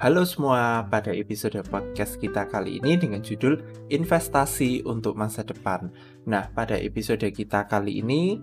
Halo semua, pada episode podcast kita kali ini dengan judul Investasi untuk Masa Depan. Nah, pada episode kita kali ini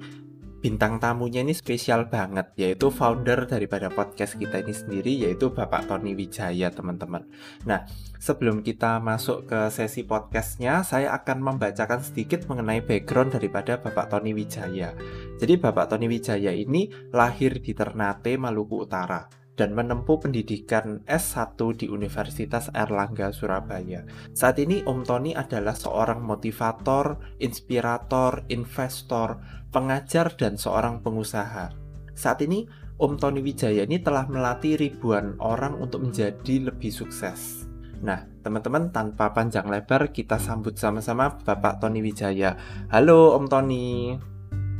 bintang tamunya ini spesial banget yaitu founder daripada podcast kita ini sendiri yaitu Bapak Tony Wijaya teman-teman. Nah sebelum kita masuk ke sesi podcastnya saya akan membacakan sedikit mengenai background daripada Bapak Tony Wijaya. Jadi Bapak Tony Wijaya ini lahir di Ternate Maluku Utara dan menempuh pendidikan S1 di Universitas Erlangga Surabaya. Saat ini Om Tony adalah seorang motivator, inspirator, investor, pengajar, dan seorang pengusaha. Saat ini Om Tony Wijaya ini telah melatih ribuan orang untuk menjadi lebih sukses. Nah, teman-teman, tanpa panjang lebar, kita sambut sama-sama Bapak Tony Wijaya. Halo, Om Tony.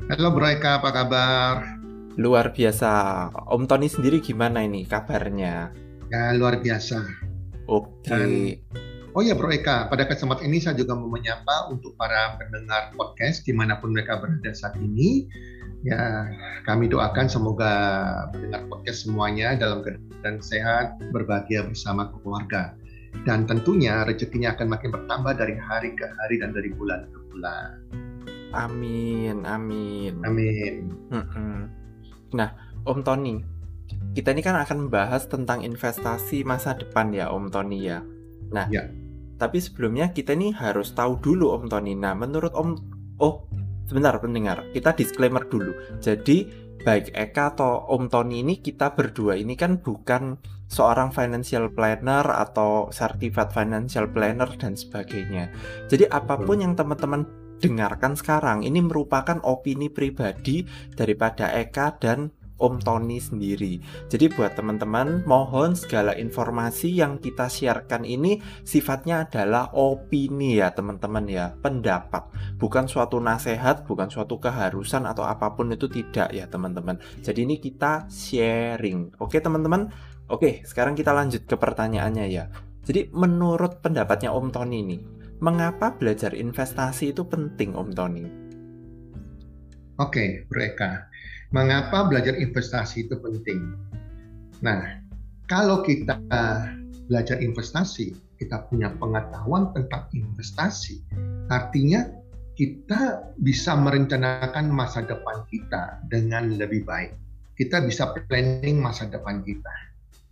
Halo, Bro Eka, apa kabar? Luar biasa. Om Tony sendiri gimana ini kabarnya? Ya, luar biasa. Oke. Okay. oh ya Bro Eka, pada kesempatan ini saya juga mau menyapa untuk para pendengar podcast di mana pun mereka berada saat ini. Ya, kami doakan semoga pendengar podcast semuanya dalam keadaan sehat, berbahagia bersama keluarga. Dan tentunya rezekinya akan makin bertambah dari hari ke hari dan dari bulan ke bulan. Amin, amin. Amin. Nah, Om Tony, kita ini kan akan membahas tentang investasi masa depan ya, Om Tony ya. Nah, ya. tapi sebelumnya kita ini harus tahu dulu Om Tony. Nah, menurut Om, oh sebentar pendengar, kita disclaimer dulu. Jadi baik Eka atau Om Tony ini kita berdua ini kan bukan seorang financial planner atau certified financial planner dan sebagainya. Jadi apa pun yang teman-teman dengarkan sekarang ini merupakan opini pribadi daripada Eka dan Om Tony sendiri. Jadi buat teman-teman, mohon segala informasi yang kita siarkan ini sifatnya adalah opini ya teman-teman ya, pendapat. Bukan suatu nasihat, bukan suatu keharusan atau apa pun itu tidak ya teman-teman. Jadi ini kita sharing. Oke teman-teman? Oke, sekarang kita lanjut ke pertanyaannya ya. Jadi menurut pendapatnya Om Tony ini, Mengapa belajar investasi itu penting, Om Tony? Oke, Bro. Mengapa belajar investasi itu penting? Nah, kalau kita belajar investasi, kita punya pengetahuan tentang investasi, artinya kita bisa merencanakan masa depan kita dengan lebih baik. Kita bisa planning masa depan kita.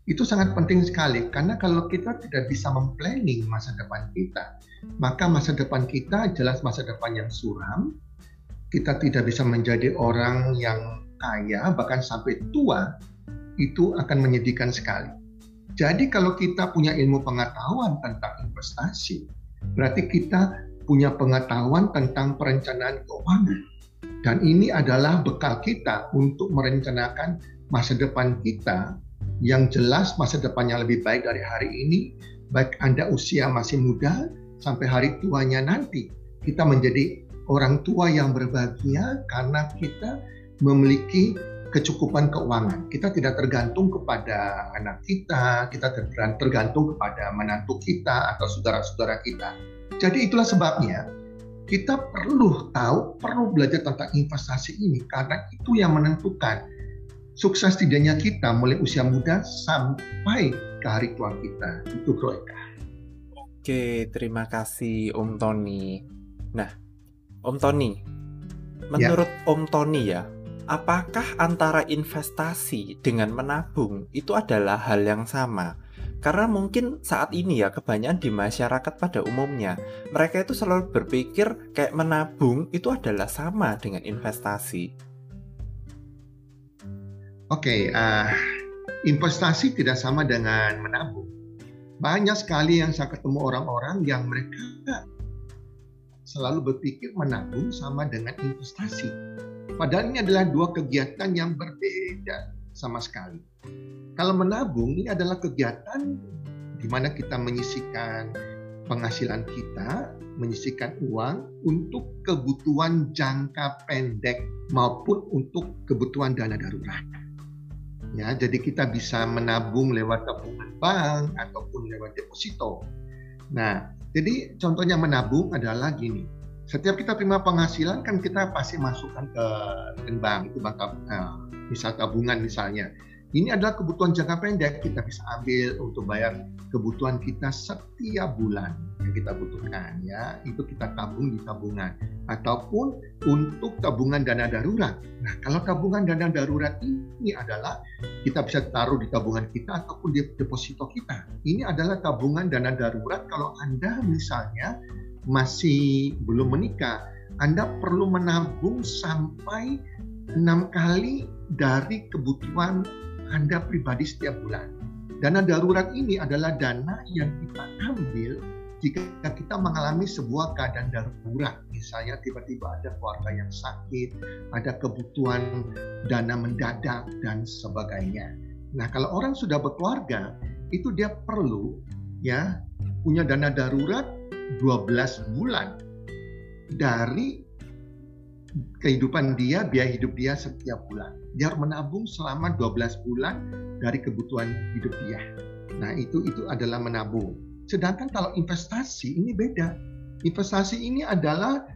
Itu sangat penting sekali karena kalau kita tidak bisa memplanning masa depan kita, maka masa depan kita jelas masa depan yang suram. Kita tidak bisa menjadi orang yang kaya bahkan sampai tua itu akan menyedihkan sekali. Jadi kalau kita punya ilmu pengetahuan tentang investasi, berarti kita punya pengetahuan tentang perencanaan keuangan. Dan ini adalah bekal kita untuk merencanakan masa depan kita yang jelas masa depannya lebih baik dari hari ini, baik Anda usia masih muda sampai hari tuanya nanti. Kita menjadi orang tua yang berbahagia karena kita memiliki kecukupan keuangan. Kita tidak tergantung kepada anak kita, kita tergantung kepada menantu kita atau saudara-saudara kita. Jadi itulah sebabnya kita perlu tahu, perlu belajar tentang investasi ini karena itu yang menentukan sukses tidaknya kita mulai usia muda sampai ke hari tua kita. Itu Bro Eka. Oke, terima kasih Om Tony. Nah, Om Tony, menurut ya. Om Tony ya, apakah antara investasi dengan menabung itu adalah hal yang sama? Karena mungkin saat ini ya kebanyakan di masyarakat pada umumnya mereka itu selalu berpikir kayak menabung itu adalah sama dengan investasi. Oke, okay, uh, investasi tidak sama dengan menabung. Banyak sekali yang saya ketemu orang-orang yang mereka selalu berpikir menabung sama dengan investasi. Padahal ini adalah dua kegiatan yang berbeda sama sekali. Kalau menabung ini adalah kegiatan di mana kita menyisikan penghasilan kita, menyisikan uang untuk kebutuhan jangka pendek maupun untuk kebutuhan dana darurat. Ya, jadi kita bisa menabung lewat tabungan bank ataupun lewat deposito. Nah, jadi contohnya menabung adalah gini. Setiap kita terima penghasilan kan kita pasti masukkan ke bank itu bank eh, misal tabungan misalnya. Ini adalah kebutuhan jangka pendek kita bisa ambil untuk bayar kebutuhan kita setiap bulan yang kita butuhkan ya itu kita tabung di tabungan ataupun untuk tabungan dana darurat. Nah kalau tabungan dana darurat ini adalah kita bisa taruh di tabungan kita ataupun di deposito kita. Ini adalah tabungan dana darurat kalau anda misalnya masih belum menikah, anda perlu menabung sampai enam kali dari kebutuhan anda pribadi setiap bulan. Dana darurat ini adalah dana yang kita ambil jika kita mengalami sebuah keadaan darurat. Misalnya tiba-tiba ada keluarga yang sakit, ada kebutuhan dana mendadak, dan sebagainya. Nah kalau orang sudah berkeluarga, itu dia perlu ya punya dana darurat 12 bulan dari kehidupan dia, biaya hidup dia setiap bulan dia harus menabung selama 12 bulan dari kebutuhan hidup dia. Nah, itu itu adalah menabung. Sedangkan kalau investasi ini beda. Investasi ini adalah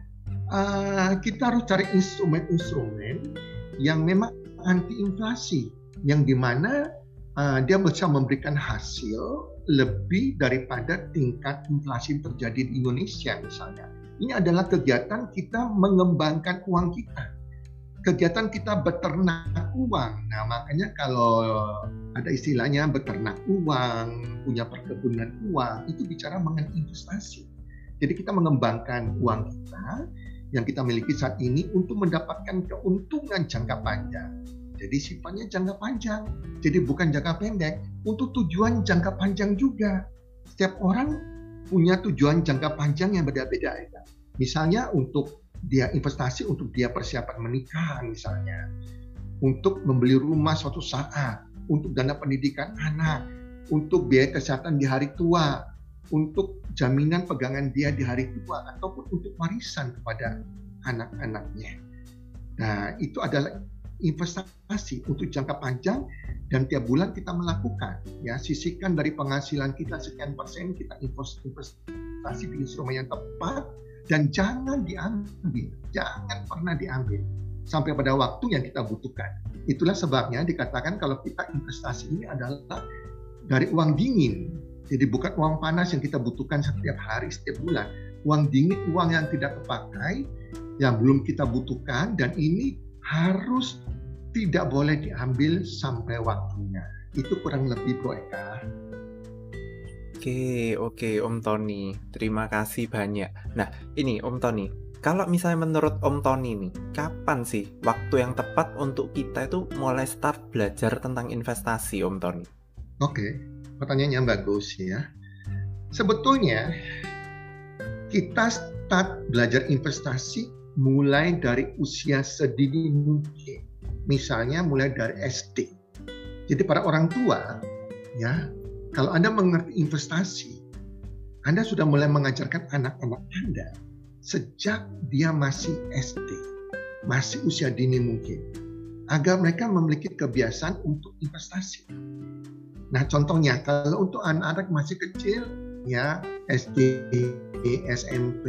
uh, kita harus cari instrumen-instrumen yang memang anti inflasi, yang di mana uh, dia bisa memberikan hasil lebih daripada tingkat inflasi terjadi di Indonesia misalnya. Ini adalah kegiatan kita mengembangkan uang kita kegiatan kita beternak uang. Nah, makanya kalau ada istilahnya beternak uang, punya perkebunan uang, itu bicara mengenai investasi. Jadi kita mengembangkan uang kita yang kita miliki saat ini untuk mendapatkan keuntungan jangka panjang. Jadi sifatnya jangka panjang. Jadi bukan jangka pendek, untuk tujuan jangka panjang juga. Setiap orang punya tujuan jangka panjang yang beda-beda. Ya. Misalnya untuk dia investasi untuk dia persiapan menikah misalnya, untuk membeli rumah suatu saat, untuk dana pendidikan anak, untuk biaya kesehatan di hari tua, untuk jaminan pegangan dia di hari tua, ataupun untuk warisan kepada anak-anaknya. Nah, itu adalah investasi untuk jangka panjang dan tiap bulan kita melakukan ya sisihkan dari penghasilan kita sekian persen kita investasi di instrumen yang tepat dan jangan diambil, jangan pernah diambil sampai pada waktu yang kita butuhkan. Itulah sebabnya dikatakan kalau kita investasi ini adalah dari uang dingin. Jadi bukan uang panas yang kita butuhkan setiap hari, setiap bulan. Uang dingin, uang yang tidak terpakai, yang belum kita butuhkan, dan ini harus tidak boleh diambil sampai waktunya. Itu kurang lebih Bro Eka. Oke, oke Om Tony. Terima kasih banyak. Nah, ini Om Tony. Kalau misalnya menurut Om Tony nih, kapan sih waktu yang tepat untuk kita itu mulai start belajar tentang investasi, Om Tony? Oke, pertanyaannya bagus ya. Sebetulnya kita start belajar investasi mulai dari usia sedini mungkin. Misalnya mulai dari SD. Jadi para orang tua ya kalau Anda mengerti investasi, Anda sudah mulai mengajarkan anak-anak Anda sejak dia masih SD, masih usia dini mungkin, agar mereka memiliki kebiasaan untuk investasi. Nah, contohnya kalau untuk anak-anak masih kecil, ya SD, SMP,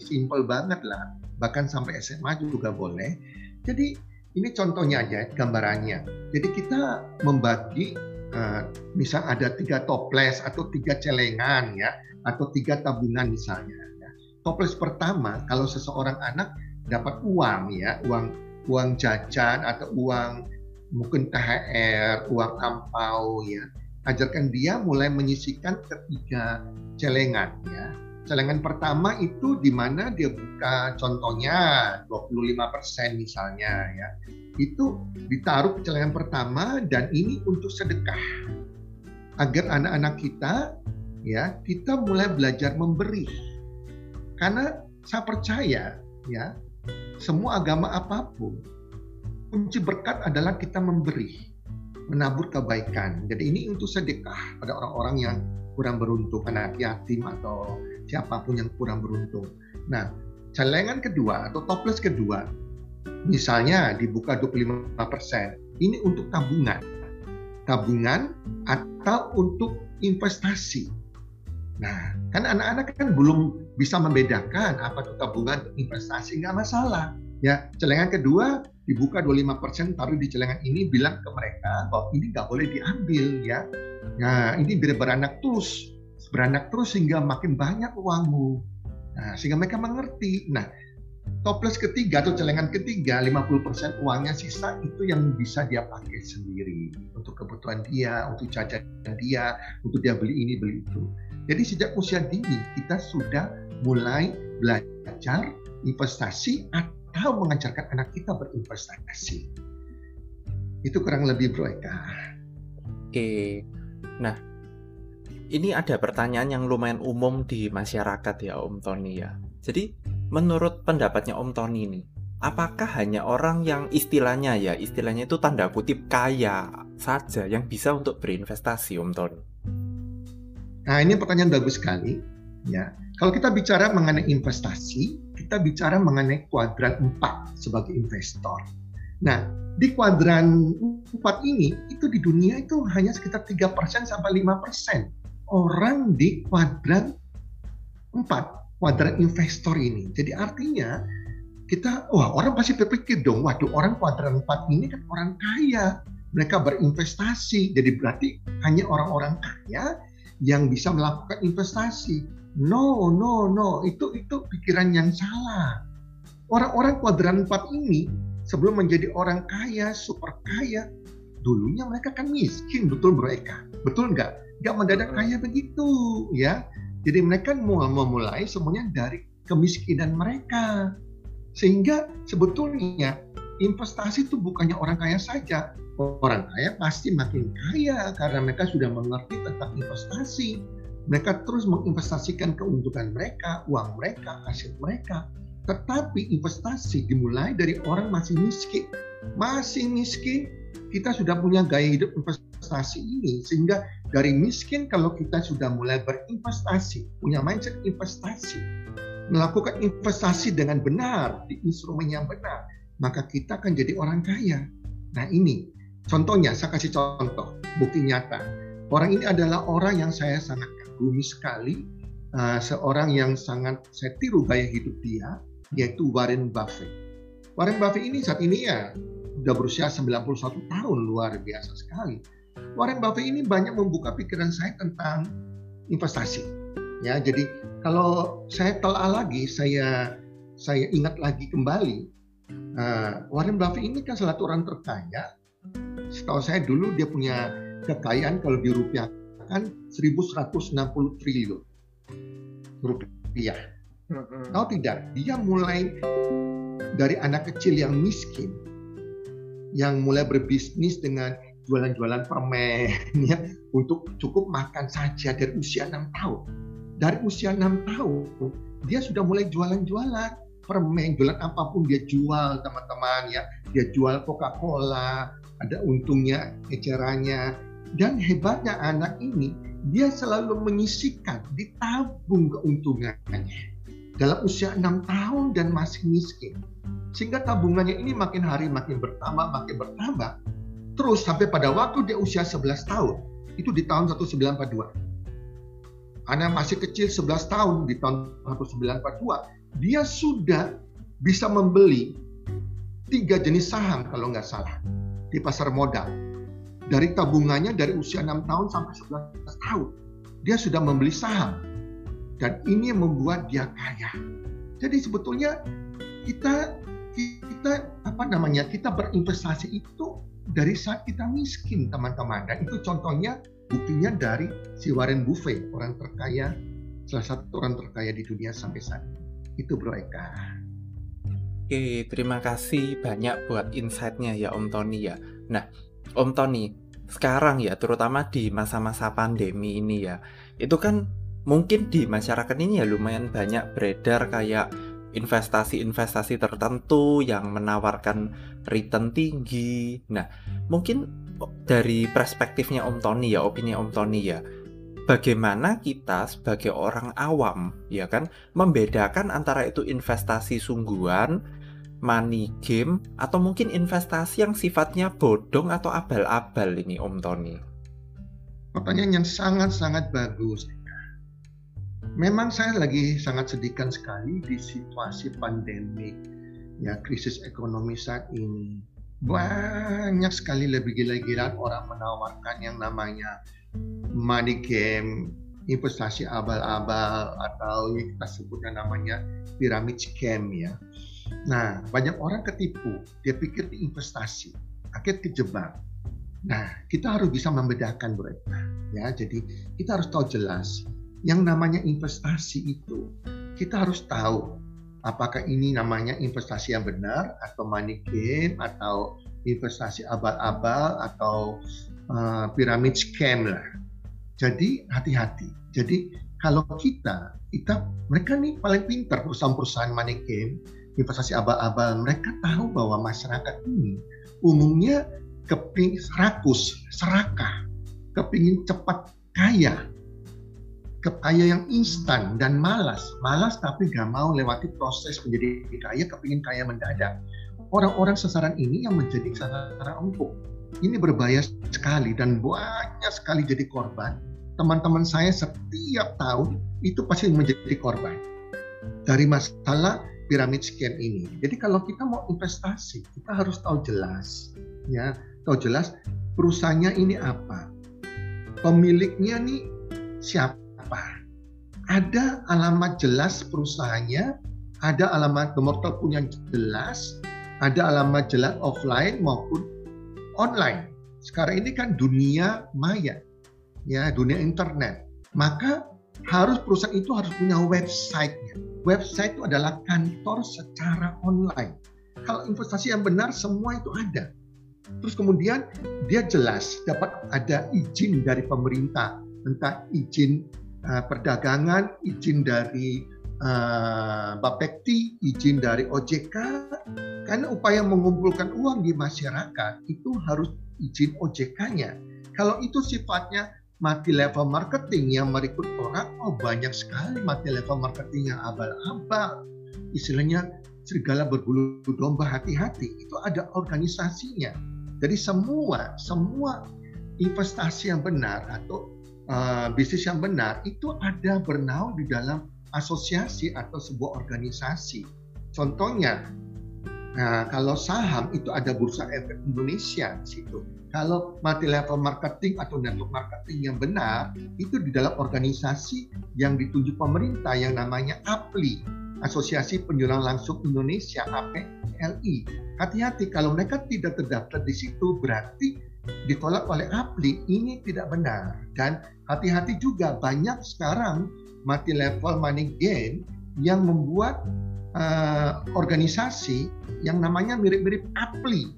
simple banget lah, bahkan sampai SMA juga boleh. Jadi ini contohnya aja gambarannya. Jadi kita membagi uh, misal ada tiga toples atau tiga celengan ya atau tiga tabungan misalnya ya. toples pertama kalau seseorang anak dapat uang ya uang uang jajan atau uang mungkin THR uang ampau ya ajarkan dia mulai menyisikan ketiga celengan ya celengan pertama itu di mana dia buka contohnya 25% misalnya ya. Itu ditaruh ke celengan pertama dan ini untuk sedekah. Agar anak-anak kita ya kita mulai belajar memberi. Karena saya percaya ya semua agama apa pun kunci berkat adalah kita memberi menabur kebaikan. Jadi ini untuk sedekah pada orang-orang yang kurang beruntung anak yatim atau siapa pun yang kurang beruntung nah celengan kedua atau toples kedua Misalnya dibuka 25%, ini untuk tabungan. Tabungan atau untuk investasi. Nah, kan anak-anak kan belum bisa membedakan apa itu tabungan investasi, nggak masalah. Ya, celengan kedua dibuka 25% taruh di celengan ini bilang ke mereka bahwa ini nggak boleh diambil ya. Nah, ini biar beranak terus, beranak terus sehingga makin banyak uangmu. Nah, sehingga mereka mengerti. Nah, toples ketiga atau celengan ketiga 50% uangnya sisa itu yang bisa dia pakai sendiri untuk kebutuhan dia, untuk jajan dia, untuk dia beli ini beli itu. Jadi sejak usia dini kita sudah mulai belajar investasi atau mengajarkan anak kita berinvestasi. Itu kurang lebih Bro Eka. Oke. Nah, ini ada pertanyaan yang lumayan umum di masyarakat ya Om Tony ya. Jadi, menurut pendapatnya Om Tony ini, apakah hanya orang yang istilahnya ya, istilahnya itu tanda kutip kaya saja yang bisa untuk berinvestasi Om Tony? Nah, ini pertanyaan bagus sekali ya. Kalau kita bicara mengenai investasi, kita bicara mengenai kuadran 4 sebagai investor. Nah, di kuadran 4 ini, itu di dunia itu hanya sekitar 3% sampai 5% orang di kuadran 4, kuadran investor ini. Jadi artinya kita, wah orang pasti berpikir dong, waduh orang kuadran 4 ini kan orang kaya. Mereka berinvestasi, jadi berarti hanya orang-orang kaya yang bisa melakukan investasi. No, no, no, itu itu pikiran yang salah. Orang-orang kuadran 4 ini sebelum menjadi orang kaya, super kaya, dulunya mereka kan miskin, betul Bro Eka? Betul nggak? Nggak mendadak kaya begitu, ya. Jadi mereka mau memulai semuanya dari kemiskinan mereka. Sehingga sebetulnya investasi itu bukannya orang kaya saja. Orang kaya pasti makin kaya karena mereka sudah mengerti tentang investasi mereka terus menginvestasikan keuntungan mereka, uang mereka, aset mereka. Tetapi investasi dimulai dari orang masih miskin. Masih miskin, kita sudah punya gaya hidup investasi ini. Sehingga dari miskin kalau kita sudah mulai berinvestasi, punya mindset investasi, melakukan investasi dengan benar di instrumen yang benar, maka kita akan jadi orang kaya. Nah ini contohnya, saya kasih contoh, bukti nyata. Orang ini adalah orang yang saya sangat kagumi sekali uh, seorang yang sangat saya tiru gaya hidup dia yaitu Warren Buffett. Warren Buffett ini saat ini ya sudah berusia 91 tahun luar biasa sekali. Warren Buffett ini banyak membuka pikiran saya tentang investasi. Ya, jadi kalau saya telah lagi, saya saya ingat lagi kembali, uh, Warren Buffett ini kan salah satu orang terkaya. Setahu saya dulu dia punya kekayaan kalau dirupiah kan 1160 triliun rupiah. Tahu tidak? Dia mulai dari anak kecil yang miskin, yang mulai berbisnis dengan jualan-jualan permen ya untuk cukup makan saja dari usia enam tahun. Dari usia enam tahun dia sudah mulai jualan-jualan permen, jualan apa pun dia jual teman-teman ya. Dia jual Coca-Cola, ada untungnya, ecerannya, dan hebatnya anak ini, dia selalu menyisikan, ditabung keuntungannya. Dalam usia enam tahun dan masih miskin. Sehingga tabungannya ini makin hari makin bertambah, makin bertambah. Terus sampai pada waktu dia usia 11 tahun, itu di tahun 1942. Anak masih kecil 11 tahun di tahun 1942, dia sudah bisa membeli tiga jenis saham kalau nggak salah di pasar modal dari tabungannya dari usia 6 tahun sampai 11 tahun. Dia sudah membeli saham. Dan ini yang membuat dia kaya. Jadi sebetulnya kita kita apa namanya? Kita berinvestasi itu dari saat kita miskin, teman-teman. Dan itu contohnya buktinya dari si Warren Buffett, orang terkaya salah satu orang terkaya di dunia sampai saat ini. Itu Bro Eka. Oke, terima kasih banyak buat insight-nya ya Om Tony ya. Nah, Om Tony, sekarang ya, terutama di masa-masa pandemi ini ya, itu kan mungkin di masyarakat ini ya lumayan banyak beredar kayak investasi-investasi tertentu yang menawarkan return tinggi. Nah, mungkin dari perspektifnya Om Tony ya, opini Om Tony ya, bagaimana kita sebagai orang awam ya kan membedakan antara itu investasi sungguhan money game atau mungkin investasi yang sifatnya bodong atau abal-abal ini Om Tony? Pertanyaan yang sangat-sangat bagus. Memang saya lagi sangat sedihkan sekali di situasi pandemi ya krisis ekonomi saat ini banyak sekali lebih gila-gilaan orang menawarkan yang namanya money game, investasi abal-abal atau yang kita sebutnya namanya pyramid scam ya. Nah, banyak orang ketipu, dia pikir di investasi, akhirnya kejebak. Nah, kita harus bisa membedakan mereka ya. Jadi kita harus tahu jelas yang namanya investasi itu kita harus tahu apakah ini namanya investasi yang benar atau money game atau investasi abal-abal atau uh, pyramid scam lah. Jadi hati-hati. Jadi kalau kita, kita mereka nih paling pintar perusahaan-perusahaan money game, investasi abal-abal, mereka tahu bahwa masyarakat ini umumnya keping rakus, serakah, kepingin cepat kaya, kaya yang instan dan malas. Malas tapi gak mau lewati proses menjadi kaya, kepingin kaya mendadak. Orang-orang sasaran ini yang menjadi sasaran empuk. Ini berbahaya sekali dan banyak sekali jadi korban. Teman-teman saya setiap tahun itu pasti menjadi korban dari masalah piramid scam ini. Jadi kalau kita mau investasi, kita harus tahu jelas, ya, tahu jelas perusahaannya ini apa, pemiliknya nih siapa apa? Ada alamat jelas perusahaannya, ada alamat nomor teleponnya jelas, ada alamat jelas offline maupun online. Sekarang ini kan dunia maya, ya dunia internet. Maka harus perusahaan itu harus punya websitenya. Website itu adalah kantor secara online. Kalau investasi yang benar semua itu ada. Terus kemudian dia jelas dapat ada izin dari pemerintah, entah izin uh, perdagangan, izin dari uh, Bapekti, izin dari OJK, karena upaya mengumpulkan uang di masyarakat itu harus izin OJK-nya. Kalau itu sifatnya mati level marketing yang merekrut orang, oh banyak sekali mati level marketing yang abal-abal. Istilahnya serigala berbulu domba hati-hati, itu ada organisasinya. Jadi semua semua investasi yang benar atau uh, bisnis yang benar itu ada bernaung di dalam asosiasi atau sebuah organisasi. Contohnya, nah, kalau saham itu ada bursa efek Indonesia di situ. Kalau multi level marketing atau network marketing yang benar itu di dalam organisasi yang ditunjuk pemerintah yang namanya APLI, Asosiasi Penjualan Langsung Indonesia APLI. Hati-hati kalau mereka tidak terdaftar di situ berarti ditolak oleh APLI ini tidak benar dan hati-hati juga banyak sekarang mati level money game yang membuat uh, organisasi yang namanya mirip-mirip APLI.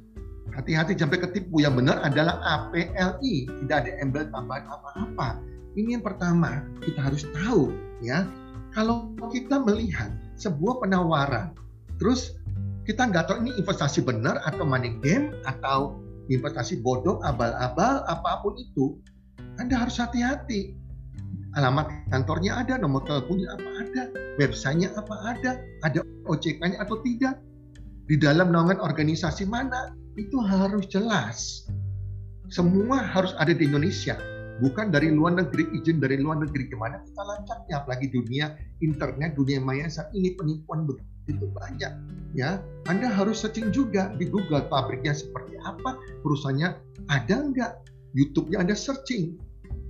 Hati-hati sampai ketipu yang benar adalah APLI tidak ada embel tambahan apa-apa. Ini yang pertama kita harus tahu ya. Kalau kita melihat sebuah penawaran terus kita nggak tahu ini investasi benar atau money game atau investasi bodong, abal-abal, apa pun itu, Anda harus hati-hati. Alamat kantornya ada, nomor teleponnya apa ada, websitenya apa ada, ada OJK-nya atau tidak. Di dalam naungan organisasi mana, itu harus jelas. Semua harus ada di Indonesia, bukan dari luar negeri, izin dari luar negeri. Ke mana kita lancarnya, apalagi dunia internet, dunia maya saat ini penipuan begitu banyak ya Anda harus searching juga di Google pabriknya seperti apa perusahaannya ada nggak YouTube-nya Anda searching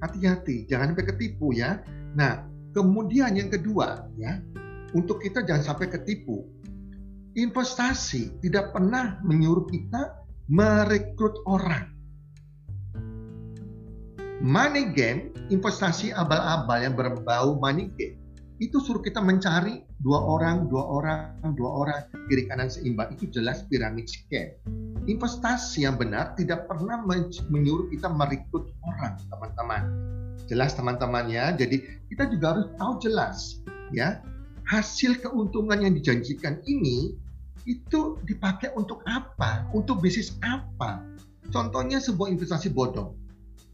hati-hati jangan sampai ketipu ya nah kemudian yang kedua ya untuk kita jangan sampai ketipu investasi tidak pernah menyuruh kita merekrut orang money game investasi abal-abal yang berbau money game itu suruh kita mencari dua orang, dua orang, dua orang, kiri kanan seimbang. Itu jelas piramid scam. Investasi yang benar tidak pernah menyuruh kita merekrut orang, teman-teman. Jelas teman-teman ya. Jadi kita juga harus tahu jelas ya hasil keuntungan yang dijanjikan ini itu dipakai untuk apa? Untuk bisnis apa? Contohnya sebuah investasi bodong.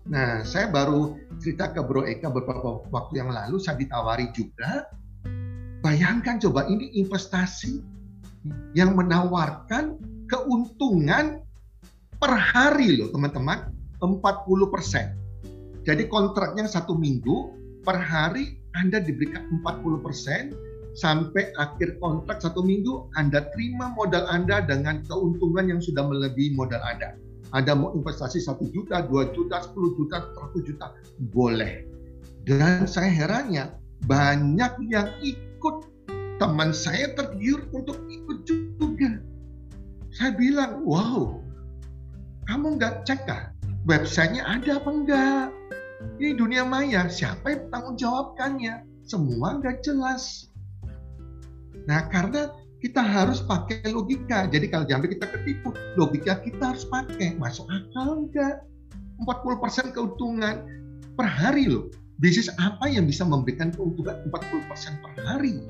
Nah, saya baru cerita ke Bro Eka beberapa waktu yang lalu, saya ditawari juga. Bayangkan coba ini investasi yang menawarkan keuntungan per hari loh teman-teman, 40%. Jadi kontraknya satu minggu, per hari Anda diberikan 40%, sampai akhir kontrak satu minggu Anda terima modal Anda dengan keuntungan yang sudah melebihi modal Anda. Anda mau investasi satu juta, dua juta, sepuluh juta, seratus juta, boleh. Dan saya herannya banyak yang ikut. Teman saya tergiur untuk ikut juga. Saya bilang, wow, kamu nggak cek kah? Websitenya ada apa enggak? Ini dunia maya, siapa yang tanggung jawabkannya? Semua nggak jelas. Nah, karena kita harus pakai logika. Jadi kalau jambi kita ketipu, logika kita harus pakai. Masuk akal enggak? 40% keuntungan per hari loh. Bisnis apa yang bisa memberikan keuntungan 40% per hari?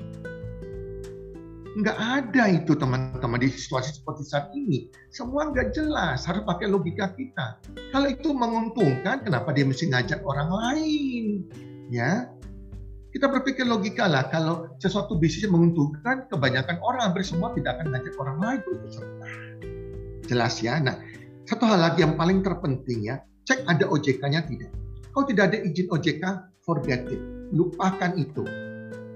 Enggak ada itu teman-teman di situasi seperti saat ini. Semua enggak jelas, harus pakai logika kita. Kalau itu menguntungkan, kenapa dia mesti ngajak orang lain? Ya, kita berpikir logika lah, kalau sesuatu bisnis menguntungkan, kebanyakan orang hampir semua tidak akan ngajak orang lain. Jelas ya. Nah, satu hal lagi yang paling terpenting ya, cek ada OJK-nya tidak. Kalau tidak ada izin OJK, forget it. Lupakan itu.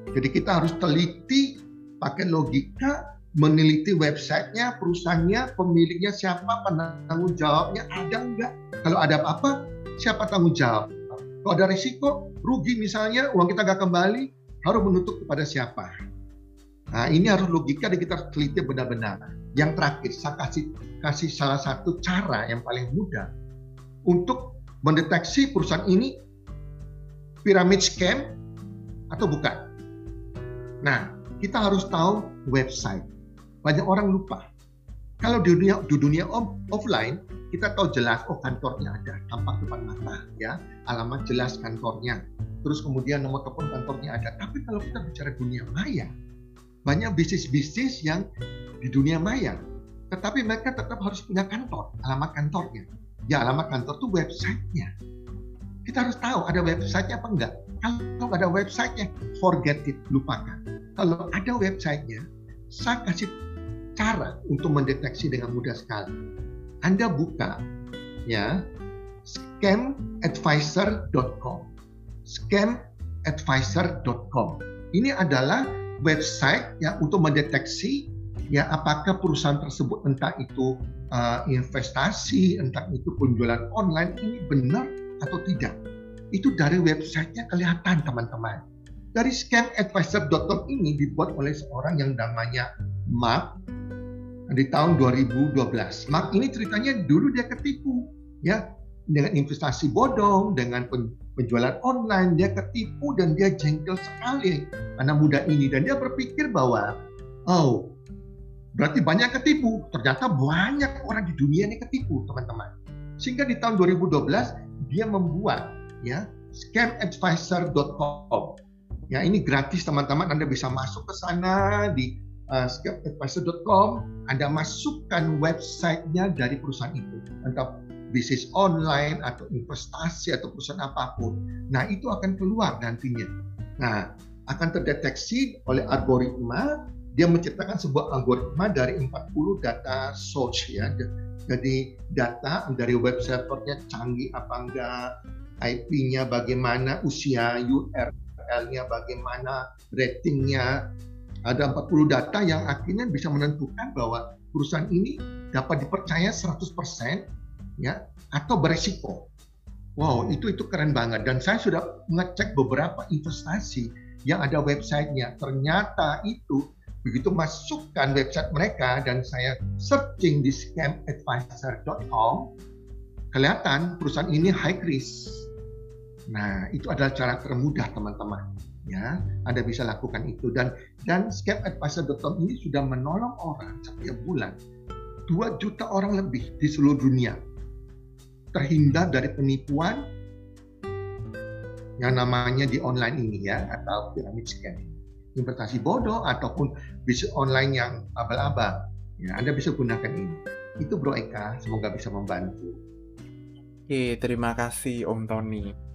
Jadi kita harus teliti, pakai logika, meneliti websitenya, perusahaannya, pemiliknya siapa, penanggung jawabnya ada enggak. Kalau ada apa-apa, siapa tanggung jawab? Kalau ada risiko, rugi misalnya, uang kita nggak kembali, harus menutup kepada siapa? Nah, ini harus logika dan kita teliti benar-benar. Yang terakhir, saya kasih kasih salah satu cara yang paling mudah untuk mendeteksi perusahaan ini piramid scam atau bukan. Nah, kita harus tahu website. Banyak orang lupa. Kalau di dunia di dunia offline kita tahu jelas oh kantornya ada tampak depan mata ya. Alamat jelas kantornya. Terus kemudian nomor telepon kantornya ada. Tapi kalau kita bicara dunia maya banyak bisnis-bisnis yang di dunia maya tetapi mereka tetap harus punya kantor alamat kantornya. Ya alamat kantor itu websitenya. Kita harus tahu ada websitenya apa enggak kalau ada websitenya forget it lupakan kalau ada websitenya saya kasih cara untuk mendeteksi dengan mudah sekali. Anda buka ya scamadvisor.com. Scamadvisor.com. Ini adalah website ya untuk mendeteksi ya apakah perusahaan tersebut entah itu uh, investasi, entah itu penjualan online ini benar atau tidak. Itu dari websitenya kelihatan teman-teman. Dari scamadvisor.com ini dibuat oleh seorang yang namanya Mark di tahun 2012. Mark ini ceritanya dulu dia ketipu ya dengan investasi bodong, dengan penjualan online dia ketipu dan dia jengkel sekali anak muda ini dan dia berpikir bahwa oh berarti banyak ketipu. Ternyata banyak orang di dunia ini ketipu, teman-teman. Sehingga di tahun 2012 dia membuat ya scamadvisor.com. Ya, ini gratis teman-teman. Anda bisa masuk ke sana di uh, advisor.com, Anda masukkan websitenya dari perusahaan itu, entah bisnis online atau investasi atau perusahaan apa pun. Nah, itu akan keluar nantinya. Nah, akan terdeteksi oleh algoritma, dia menciptakan sebuah algoritma dari 40 data source ya. Jadi data dari web servernya canggih apa enggak, IP-nya bagaimana, usia URL-nya bagaimana, ratingnya, ada 40 data yang akhirnya bisa menentukan bahwa perusahaan ini dapat dipercaya 100% ya atau beresiko. Wow, itu itu keren banget dan saya sudah mengecek beberapa investasi yang ada websitenya. Ternyata itu begitu masukkan website mereka dan saya searching di scamadvisor.com kelihatan perusahaan ini high risk. Nah, itu adalah cara termudah teman-teman. Ya Anda bisa lakukan itu. Dan dan scamadvisor.com ini sudah menolong orang setiap bulan 2 juta orang lebih di seluruh dunia. Terhindar dari penipuan yang namanya di online ini ya atau pyramid scam. Investasi bodoh ataupun bisnis online yang abal-abal. Ya Anda bisa gunakan ini. Itu Bro Eka semoga bisa membantu. Oke terima kasih Om Tony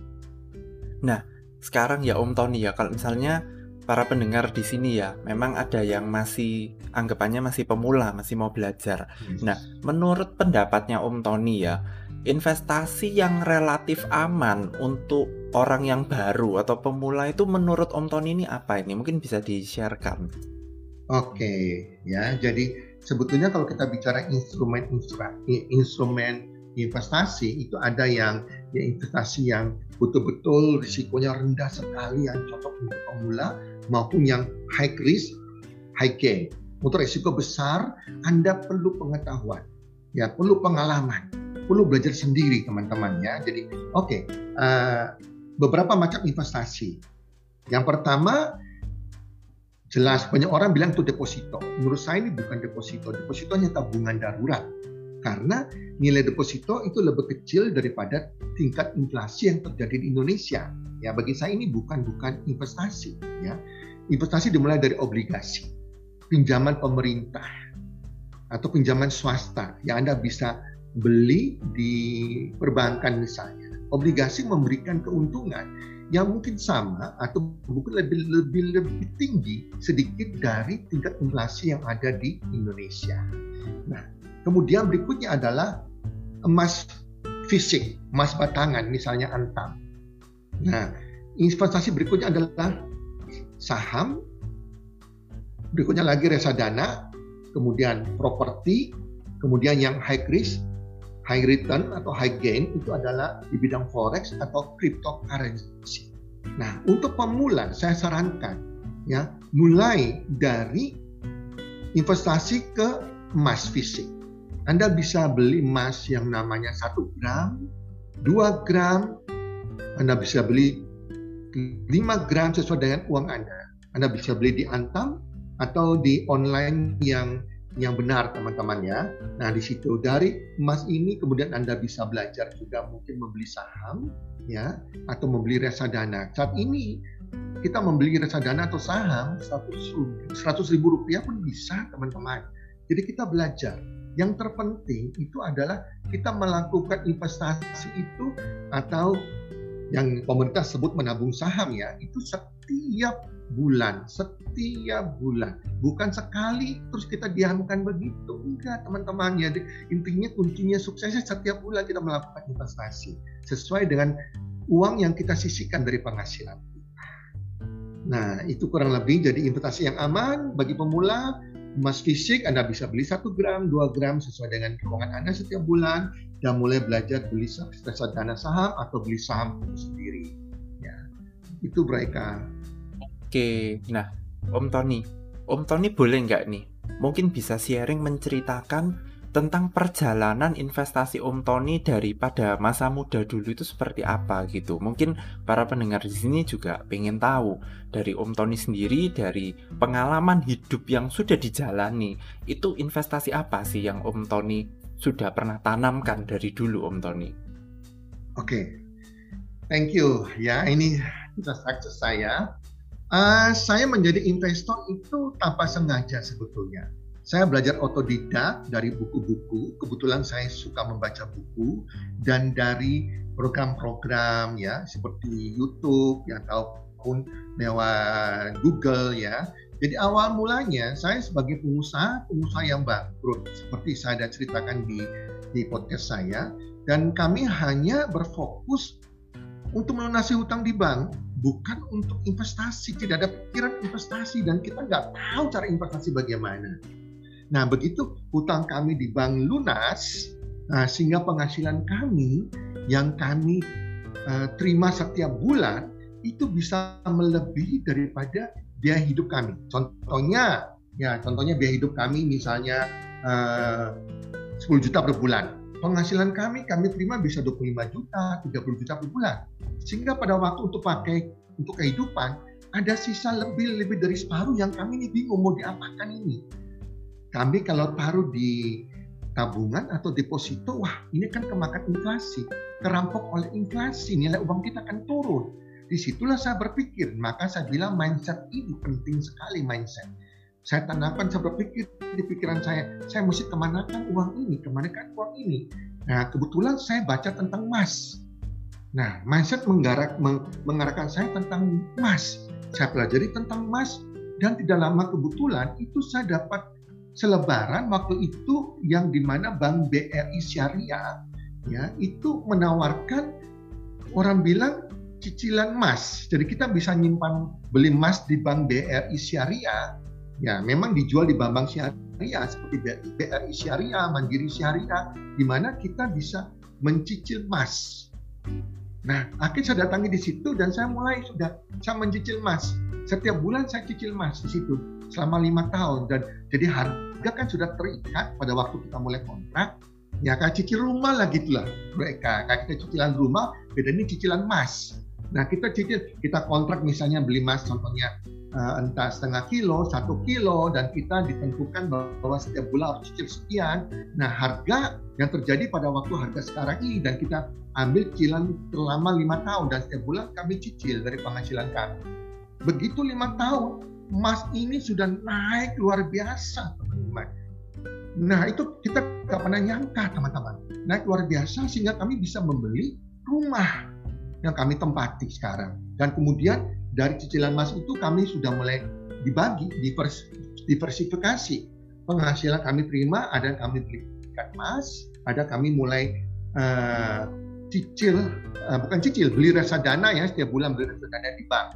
nah sekarang ya Om Tony ya, kalau misalnya para pendengar di sini ya, memang ada yang masih anggapannya masih pemula, masih mau belajar. Yes. Nah, menurut pendapatnya Om Tony ya, investasi yang relatif aman untuk orang yang baru atau pemula itu menurut Om Tony ini apa ini? Mungkin bisa di-sharekan. Oke, ya. Jadi sebetulnya kalau kita bicara instrumen instrumen investasi itu ada yang ya investasi yang betul-betul risikonya rendah sekali yang cocok untuk pemula maupun yang high risk, high gain. Untuk risiko besar, Anda perlu pengetahuan, ya perlu pengalaman, perlu belajar sendiri teman-teman ya. Jadi oke, okay, uh, eh, beberapa macam investasi. Yang pertama jelas banyak orang bilang itu deposito. Menurut saya ini bukan deposito, deposito hanya tabungan darurat. Karena nilai deposito itu lebih kecil daripada tingkat inflasi yang terjadi di Indonesia. Ya, bagi saya ini bukan bukan investasi, ya. Investasi dimulai dari obligasi, pinjaman pemerintah atau pinjaman swasta yang Anda bisa beli di perbankan misalnya obligasi memberikan keuntungan yang mungkin sama atau mungkin lebih lebih lebih tinggi sedikit dari tingkat inflasi yang ada di Indonesia. Nah, kemudian berikutnya adalah emas fisik, emas batangan misalnya antam. Nah, investasi berikutnya adalah saham, berikutnya lagi reksadana, kemudian properti, kemudian yang high risk high return atau high gain itu adalah di bidang forex atau cryptocurrency. Nah, untuk pemula saya sarankan ya mulai dari investasi ke emas fisik. Anda bisa beli emas yang namanya 1 gram, 2 gram, Anda bisa beli 5 gram sesuai dengan uang Anda. Anda bisa beli di Antam atau di online yang yang benar teman-teman ya. Nah di situ dari emas ini kemudian Anda bisa belajar juga mungkin membeli saham ya atau membeli reksadana. Saat ini kita membeli reksadana atau saham 100 ribu rupiah pun bisa teman-teman. Jadi kita belajar. Yang terpenting itu adalah kita melakukan investasi itu atau yang pemerintah sebut menabung saham ya itu setiap bulan, setiap bulan. Bukan sekali terus kita diamkan begitu. Enggak, teman-teman. Ya, intinya kuncinya suksesnya setiap bulan kita melakukan investasi sesuai dengan uang yang kita sisihkan dari penghasilan Nah, itu kurang lebih jadi investasi yang aman bagi pemula. Emas fisik Anda bisa beli 1 gram, 2 gram sesuai dengan keuangan Anda setiap bulan dan mulai belajar beli dana saham atau beli saham sendiri. Ya, itu mereka. Oke, nah Om Tony, Om Tony boleh nggak nih? Mungkin bisa sharing menceritakan tentang perjalanan investasi Om Tony daripada masa muda dulu itu seperti apa gitu. Mungkin para pendengar di sini juga pengen tahu dari Om Tony sendiri dari pengalaman hidup yang sudah dijalani itu investasi apa sih yang Om Tony sudah pernah tanamkan dari dulu Om Tony? Oke, okay. thank you ya. Ini sukses saya Uh, saya menjadi investor itu tanpa sengaja sebetulnya. Saya belajar otodidak dari buku-buku. Kebetulan saya suka membaca buku dan dari program-program ya seperti YouTube ya ataupun lewat Google ya. Jadi awal mulanya saya sebagai pengusaha, pengusaha yang bangkrut seperti saya ada ceritakan di di podcast saya dan kami hanya berfokus untuk melunasi hutang di bank bukan untuk investasi, tidak ada pikiran investasi dan kita nggak tahu cara investasi bagaimana. Nah begitu hutang kami di bank lunas, nah, sehingga penghasilan kami yang kami uh, terima setiap bulan itu bisa melebihi daripada biaya hidup kami. Contohnya, ya contohnya biaya hidup kami misalnya uh, 10 juta per bulan. Penghasilan kami kami terima bisa 25 juta, 30 juta per bulan sehingga pada waktu untuk pakai untuk kehidupan ada sisa lebih lebih dari separuh yang kami ini bingung mau diapakan ini. Kami kalau taruh di tabungan atau deposito, wah ini kan kemakan inflasi, kerampok oleh inflasi, nilai uang kita akan turun. Di situlah saya berpikir, maka saya bilang mindset ini penting sekali mindset. Saya tanamkan, saya berpikir di pikiran saya, saya mesti kemanakan uang ini, kemanakan uang ini. Nah kebetulan saya baca tentang emas Nah, mindset menggarak, meng, mengarahkan saya tentang emas. Saya pelajari tentang emas dan tidak lama kebetulan itu saya dapat selebaran waktu itu yang di mana Bank BRI Syariah ya itu menawarkan orang bilang cicilan emas. Jadi kita bisa nyimpan beli emas di Bank BRI Syariah. Ya, memang dijual di bank-bank syariah seperti BRI Syariah, Mandiri Syariah, di mana kita bisa mencicil emas. Nah, akhirnya saya datangi di situ dan saya mulai sudah saya mencicil emas. Setiap bulan saya cicil emas di situ selama lima tahun dan jadi harga kan sudah terikat pada waktu kita mulai kontrak. Ya kayak cicil rumah lah gitulah mereka. Kayak kita cicilan rumah, beda ini cicilan emas. Nah kita cicil, kita kontrak misalnya beli emas contohnya uh, entah setengah kilo, satu kilo, dan kita ditentukan bahwa setiap bulan harus cicil sekian. Nah harga yang terjadi pada waktu harga sekarang ini dan kita ambil cicilan selama lima tahun dan setiap bulan kami cicil dari penghasilan kami. Begitu lima tahun, emas ini sudah naik luar biasa teman-teman. Nah itu kita nggak pernah nyangka teman-teman. Naik luar biasa sehingga kami bisa membeli rumah yang kami tempati sekarang. Dan kemudian dari cicilan emas itu kami sudah mulai dibagi, divers, diversifikasi. Penghasilan kami terima, ada yang kami belikan emas, ada kami mulai uh, cicil, uh, bukan cicil, beli reksadana ya setiap bulan beli reksadana di bank.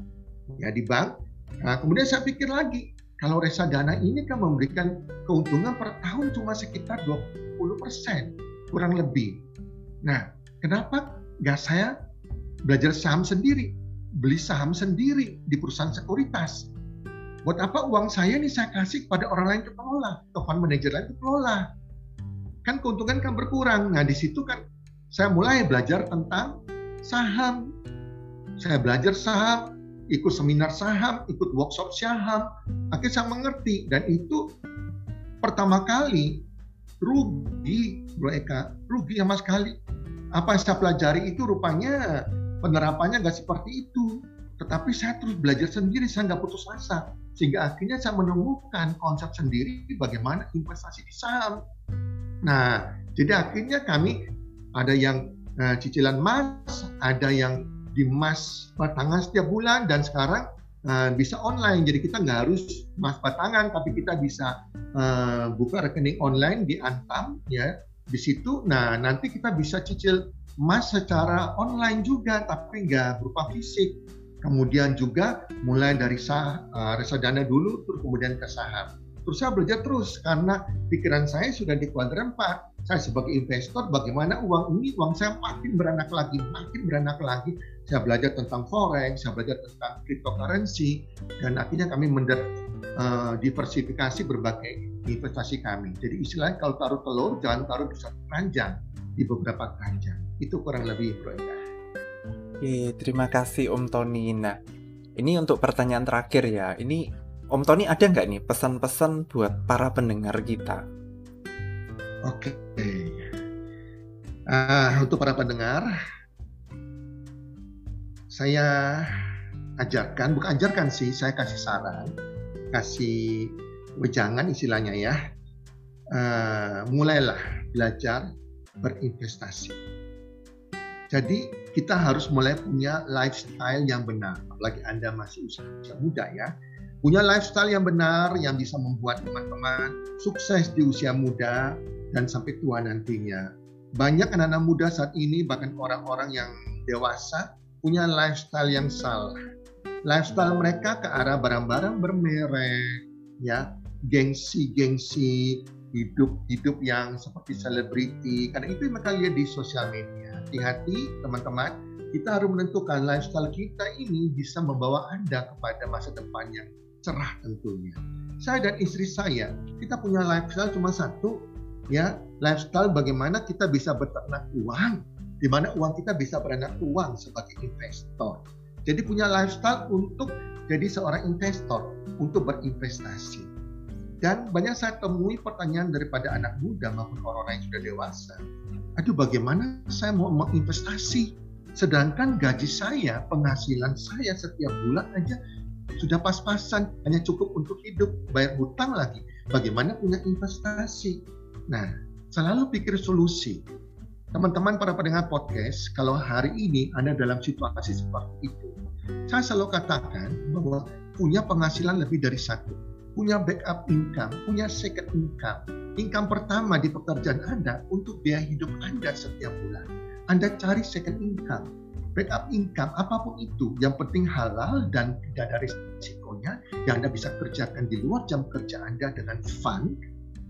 Ya di bank. Nah, kemudian saya pikir lagi, kalau reksadana ini kan memberikan keuntungan per tahun cuma sekitar 20 persen, kurang lebih. Nah, kenapa nggak saya belajar saham sendiri, beli saham sendiri di perusahaan sekuritas. Buat apa uang saya ini saya kasih kepada orang lain untuk kelola, ke fund manager lain untuk kelola. Kan keuntungan kan berkurang. Nah di situ kan saya mulai belajar tentang saham. Saya belajar saham, ikut seminar saham, ikut workshop saham. Akhirnya saya mengerti dan itu pertama kali rugi, Bro Eka, rugi sama sekali. Apa yang saya pelajari itu rupanya penerapannya nggak seperti itu. Tetapi saya terus belajar sendiri, saya nggak putus asa. Sehingga akhirnya saya menemukan konsep sendiri bagaimana investasi di saham. Nah, jadi akhirnya kami ada yang uh, cicilan emas, ada yang di emas batangan setiap bulan, dan sekarang uh, bisa online. Jadi kita nggak harus emas batangan, tapi kita bisa uh, buka rekening online di Antam, ya. Di situ, nah nanti kita bisa cicil emas secara online juga tapi nggak berupa fisik. Kemudian juga mulai dari sah, uh, reksadana dulu, terus kemudian ke saham. Terus saya belajar terus karena pikiran saya sudah di kuadran 4. Saya sebagai investor bagaimana uang ini, uang saya makin beranak lagi, makin beranak lagi. Saya belajar tentang forex, saya belajar tentang cryptocurrency, dan akhirnya kami mender, uh, diversifikasi berbagai investasi kami. Jadi istilahnya kalau taruh telur, jangan taruh di satu keranjang, di beberapa keranjang. Itu kurang lebih Bro Eka. Oke, terima kasih Om Tony. Nah, ini untuk pertanyaan terakhir ya. Ini Om Tony ada nggak nih pesan-pesan buat para pendengar kita? Oke. Uh, untuk para pendengar, saya ajarkan, bukan ajarkan sih, saya kasih saran, kasih wejangan istilahnya ya. Uh, mulailah belajar berinvestasi jadi kita harus mulai punya lifestyle yang benar. Apalagi Anda masih usia muda ya. Punya lifestyle yang benar yang bisa membuat teman-teman sukses di usia muda dan sampai tua nantinya. Banyak anak-anak muda saat ini bahkan orang-orang yang dewasa punya lifestyle yang salah. Lifestyle mereka ke arah barang-barang bermerek, ya, gengsi-gengsi, hidup-hidup yang seperti selebriti. Karena itu yang mereka lihat di sosial media hati-hati teman-teman kita harus menentukan lifestyle kita ini bisa membawa Anda kepada masa depan yang cerah tentunya. Saya dan istri saya, kita punya lifestyle cuma satu, ya lifestyle bagaimana kita bisa beternak uang, di mana uang kita bisa beranak uang sebagai investor. Jadi punya lifestyle untuk jadi seorang investor, untuk berinvestasi. Dan banyak saya temui pertanyaan daripada anak muda maupun orang-orang yang sudah dewasa aduh bagaimana saya mau menginvestasi sedangkan gaji saya, penghasilan saya setiap bulan aja sudah pas-pasan, hanya cukup untuk hidup, bayar hutang lagi. Bagaimana punya investasi? Nah, selalu pikir solusi. Teman-teman para pendengar podcast, kalau hari ini Anda dalam situasi seperti itu, saya selalu katakan bahwa punya penghasilan lebih dari satu, punya backup income, punya second income, income pertama di pekerjaan Anda untuk biaya hidup Anda setiap bulan. Anda cari second income. backup income apa pun itu yang penting halal dan tidak ada risikonya yang Anda bisa kerjakan di luar jam kerja Anda dengan fun.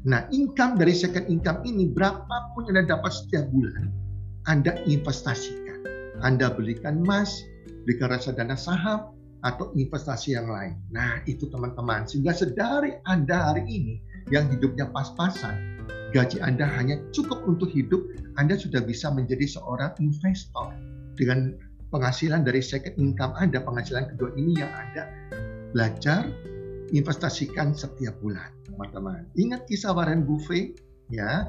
Nah, income dari second income ini berapapun yang Anda dapat setiap bulan, Anda investasikan. Anda belikan emas, belikan reksadana saham, atau investasi yang lain. Nah, itu teman-teman. Sehingga sedari Anda hari ini yang hidupnya pas-pasan, gaji Anda hanya cukup untuk hidup, Anda sudah bisa menjadi seorang investor dengan penghasilan dari second income Anda, penghasilan kedua ini yang Anda belajar investasikan setiap bulan, teman-teman. Ingat kisah Warren Buffett, ya.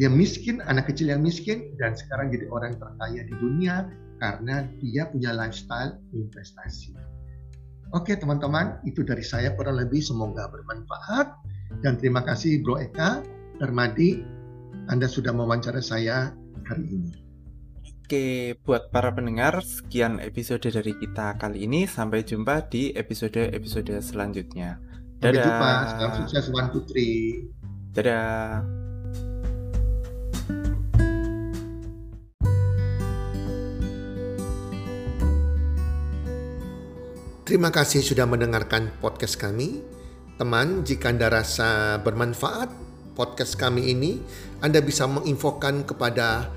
Dia miskin, anak kecil yang miskin, dan sekarang jadi orang terkaya di dunia karena dia punya lifestyle investasi. Oke teman-teman, itu dari saya kurang lebih semoga bermanfaat. Dan terima kasih Bro Eka, Termadi, Anda sudah mewawancara saya hari ini. Oke, buat para pendengar, sekian episode dari kita kali ini. Sampai jumpa di episode-episode selanjutnya. Dadah. Sampai jumpa. Salam sukses One Putri. Dadah. Terima kasih sudah mendengarkan podcast kami. Teman, jika Anda rasa bermanfaat podcast kami ini, Anda bisa menginfokan kepada